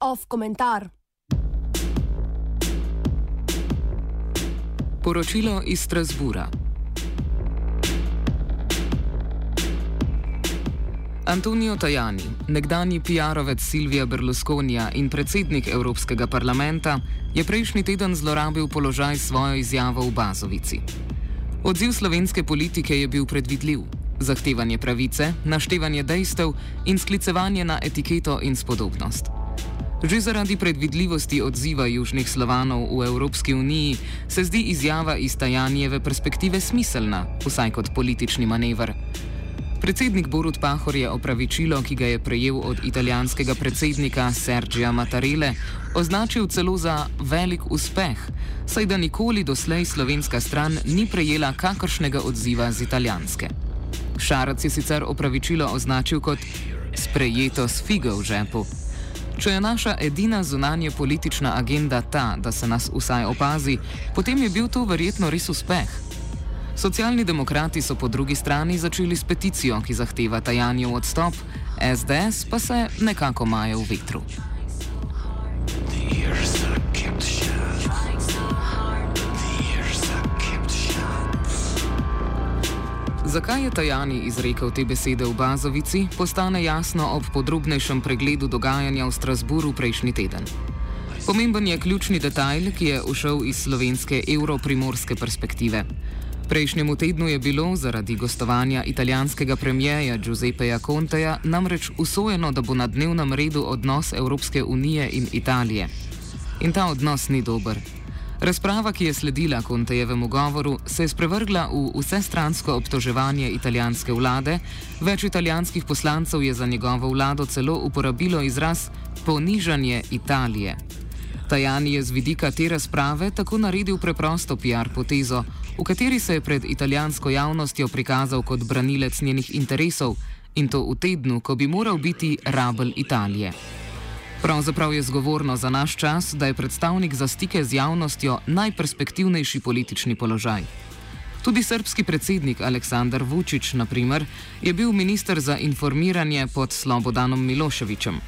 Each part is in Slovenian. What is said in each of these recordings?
Off komentar. Poročilo iz Strasbura. Antonio Tajani, nekdani PR-ovec Silvija Berlusconija in predsednik Evropskega parlamenta, je prejšnji teden zlorabil položaj svojo izjavo v Bazovici. Odziv slovenske politike je bil predvidljiv: zahtevanje pravice, naštevanje dejstev in sklicevanje na etiketo in spodobnost. Že zaradi predvidljivosti odziva južnih slovanov v Evropski uniji se zdi izjava iz Tajanjeve perspektive smiselna, vsaj kot politični manever. Predsednik Borut Pahor je opravičilo, ki ga je prejel od italijanskega predsednika Sergija Mattarele, označil celo za velik uspeh, saj da nikoli doslej slovenska stran ni prejela kakršnega odziva z italijanske. Šarac je sicer opravičilo označil kot sprejeto s figo v žepu. Če je naša edina zunanje politična agenda ta, da se nas vsaj opazi, potem je bil to verjetno res uspeh. Socialni demokrati so po drugi strani začeli s peticijo, ki zahteva tajanjev odstop, SDS pa se nekako maje v vetru. Zakaj je Tajani izrekel te besede v Bazovici, postane jasno ob podrobnejšem pregledu dogajanja v Strasburu prejšnji teden. Pomemben je ključni detajl, ki je ušel iz slovenske evroprimorske perspektive. Prejšnjemu tednu je bilo zaradi gostovanja italijanskega premijeja Giuseppeja Conteja namreč usvojeno, da bo na dnevnem redu odnos Evropske unije in Italije. In ta odnos ni dober. Razprava, ki je sledila Contejevemu govoru, se je sprevrgla v vsestransko obtoževanje italijanske vlade, več italijanskih poslancev je za njegovo vlado celo uporabilo izraz ponižanje Italije. Tajani je z vidika te razprave tako naredil preprosto PR potezo, v kateri se je pred italijansko javnostjo prikazal kot branilec njenih interesov in to v tednu, ko bi moral biti rabel Italije. Pravzaprav je zgovorno za naš čas, da je predstavnik za stike z javnostjo najperspektivnejši politični položaj. Tudi srpski predsednik Aleksandar Vučić, na primer, je bil minister za informiranje pod Slobodanom Miloševičem.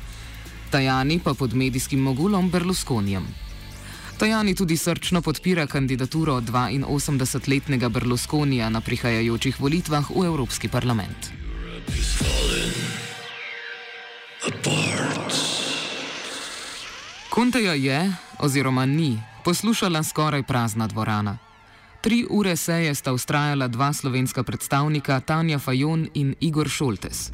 Tajani pa pod medijskim mogulom Berlusconijem. Tajani tudi srčno podpira kandidaturo 82-letnega Berlusconija na prihajajočih volitvah v Evropski parlament. Konteja je, oziroma ni, poslušala skoraj prazna dvorana. Tri ure seje sta ustrajala dva slovenska predstavnika, Tanja Fajon in Igor Šoltes.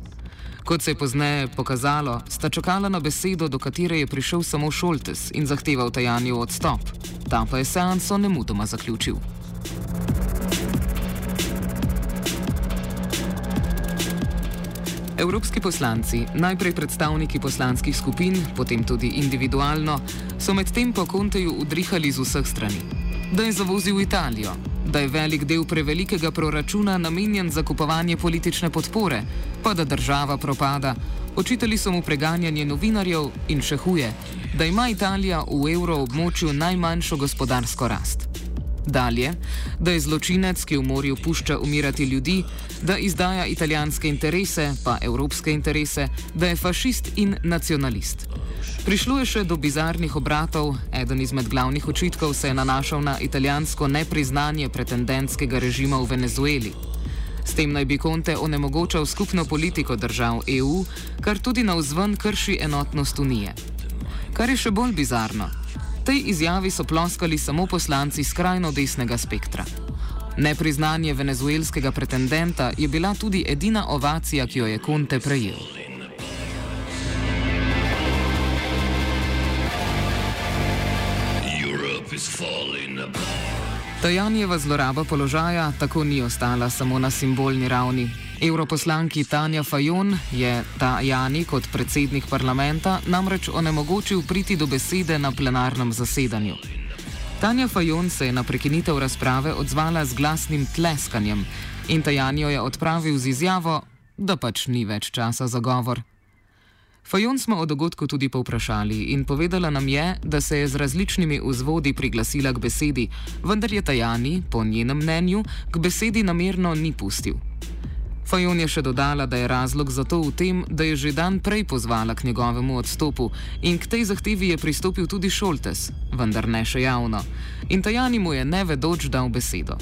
Kot se je pozneje pokazalo, sta čakala na besedo, do katere je prišel samo Šoltes in zahteval tajanju odstop. Ta pa je seanso nemudoma zaključil. Evropski poslanci, najprej predstavniki poslanskih skupin, potem tudi individualno, so medtem po konteju udrihali z vseh strani. Da je zavozil Italijo, da je velik del prevelikega proračuna namenjen za kupovanje politične podpore, pa da država propada. Očitali so mu preganjanje novinarjev in še huje, da ima Italija v evroobmočju najmanjšo gospodarsko rast. Dalje, da je zločinec, ki v morju pušča umirati ljudi, da izdaja italijanske interese, pa evropske interese, da je fašist in nacionalist. Prišlo je še do bizarnih obratov, eden izmed glavnih očitkov se je nanašal na italijansko nepriznanje pretendentskega režima v Venezueli. S tem naj bi Conte onemogočal skupno politiko držav EU, kar tudi na vzven krši enotnost Unije. Kar je še bolj bizarno, tej izjavi so ploskali samo poslanci skrajno desnega spektra. Nepriznanje venezuelskega pretendenta je bila tudi edina ovacija, ki jo je Conte prejel. Tajanjeva zloraba položaja tako ni ostala samo na simbolni ravni. Evroposlanki Tanja Fajon je Tajani kot predsednik parlamenta namreč onemogočil priti do besede na plenarnem zasedanju. Tanja Fajon se je na prekinitev razprave odzvala z glasnim tleskanjem in Tajanjo je odpravil z izjavo, da pač ni več časa za govor. Fajon smo o dogodku tudi povprašali in povedala nam je, da se je z različnimi vzvodi priglasila k besedi, vendar je Tajani, po njenem mnenju, k besedi namerno ni pustil. Fajon je še dodala, da je razlog za to v tem, da je že dan prej pozvala k njegovemu odstopu in k tej zahtevi je pristopil tudi Šoltes, vendar ne še javno. In Tajani mu je nevedoč dal besedo.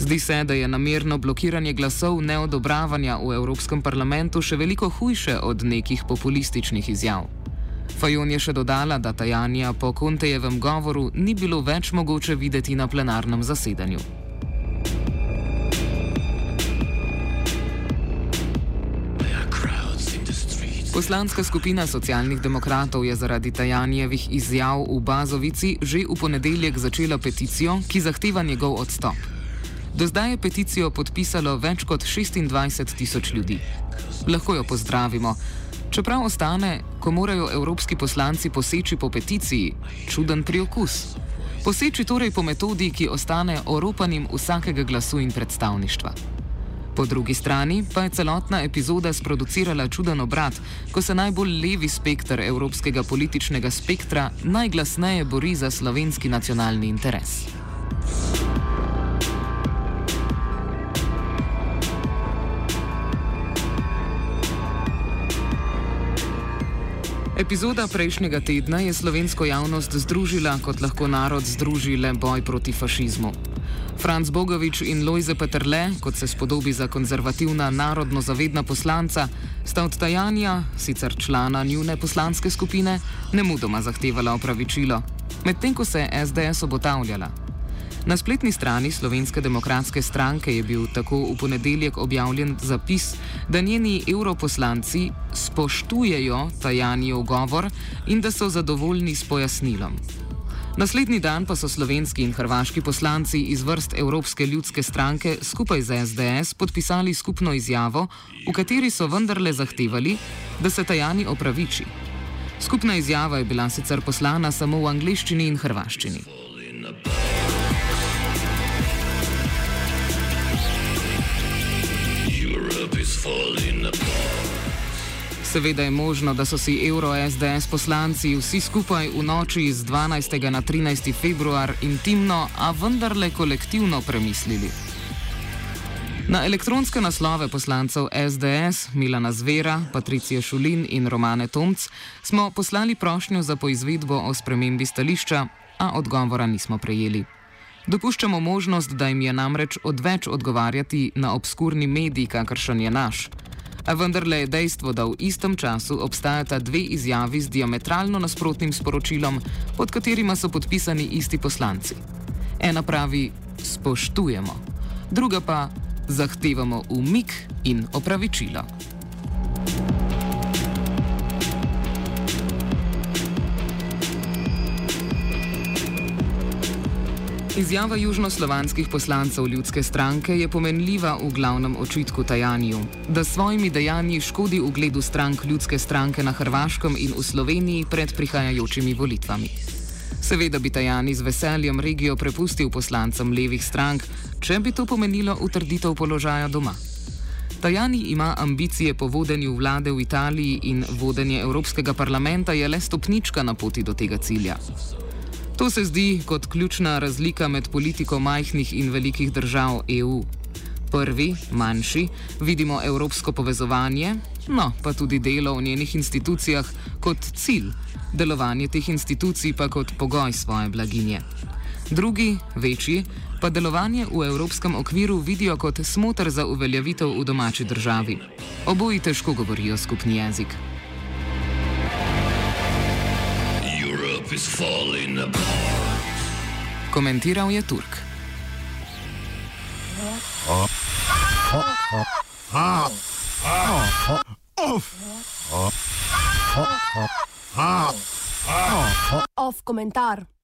Zdi se, da je namerno blokiranje glasov neodobravanja v Evropskem parlamentu še veliko hujše od nekih populističnih izjav. Fajon je še dodala, da Tajanja po Kontejevem govoru ni bilo več mogoče videti na plenarnem zasedanju. Poslanska skupina socialnih demokratov je zaradi Tajanjevih izjav v Bazovici že v ponedeljek začela peticijo, ki zahteva njegov odstop. Do zdaj je peticijo podpisalo več kot 26 tisoč ljudi. Lahko jo pozdravimo. Čeprav ostane, ko morajo evropski poslanci poseči po peticiji, čuden priokus. Poseči torej po metodi, ki ostane oropanim vsakega glasu in predstavništva. Po drugi strani pa je celotna epizoda sproducirala čuden obrat, ko se najbolj levi spektr evropskega političnega spektra najglasneje bori za slovenski nacionalni interes. Epizoda prejšnjega tedna je slovensko javnost združila, kot lahko narod združi le boj proti fašizmu. Franz Bogovič in Lojze Petrle, kot se spodobi za konzervativna narodno zavedna poslanca, sta od tajanja, sicer člana njune poslanske skupine, nemudoma zahtevala opravičilo, medtem ko se je SDS obotavljala. Na spletni strani Slovenske demokratske stranke je bil tako v ponedeljek objavljen zapis, da njeni europoslanci spoštujejo tajanjev govor in da so zadovoljni s pojasnilom. Naslednji dan pa so slovenski in hrvaški poslanci iz vrst Evropske ljudske stranke skupaj z SDS podpisali skupno izjavo, v kateri so vendarle zahtevali, da se tajani opraviči. Skupna izjava je bila sicer poslana samo v angliščini in hrvaščini. Seveda je možno, da so si Euro SDS poslanci vsi skupaj v noči z 12. na 13. februar intimno, a vendarle kolektivno premislili. Na elektronske naslove poslancev SDS, Milana Zvera, Patricije Šulin in Romane Tomc smo poslali prošnjo za poizvedbo o spremembi stališča, a odgovora nismo prejeli. Dopuščamo možnost, da jim je namreč odveč odgovarjati na obskurni medij, kakršen je naš. A vendarle je dejstvo, da v istem času obstajata dve izjavi z diametralno nasprotnim sporočilom, pod katerima so podpisani isti poslanci. Ena pravi: spoštujemo, druga pa zahtevamo umik in opravičilo. Izjava južnoslovanskih poslancev ljudske stranke je pomenljiva v glavnem očitku Tajaniju, da svojimi dejanji škodi ugledu strank ljudske stranke na Hrvaškem in v Sloveniji pred prihajajočimi volitvami. Seveda bi Tajani z veseljem regijo prepustil poslancem levih strank, če bi to pomenilo utrditev položaja doma. Tajani ima ambicije po vodenju vlade v Italiji in vodenje Evropskega parlamenta je le stopnička na poti do tega cilja. To se zdi kot ključna razlika med politiko majhnih in velikih držav EU. Prvi, manjši, vidimo evropsko povezovanje, no pa tudi delo v njenih institucijah kot cilj, delovanje teh institucij pa kot pogoj svoje blaginje. Drugi, večji, pa delovanje v evropskem okviru vidijo kot smotr za uveljavitev v domači državi. Oboji težko govorijo skupni jezik. Komentiral je Turk. Off komentar.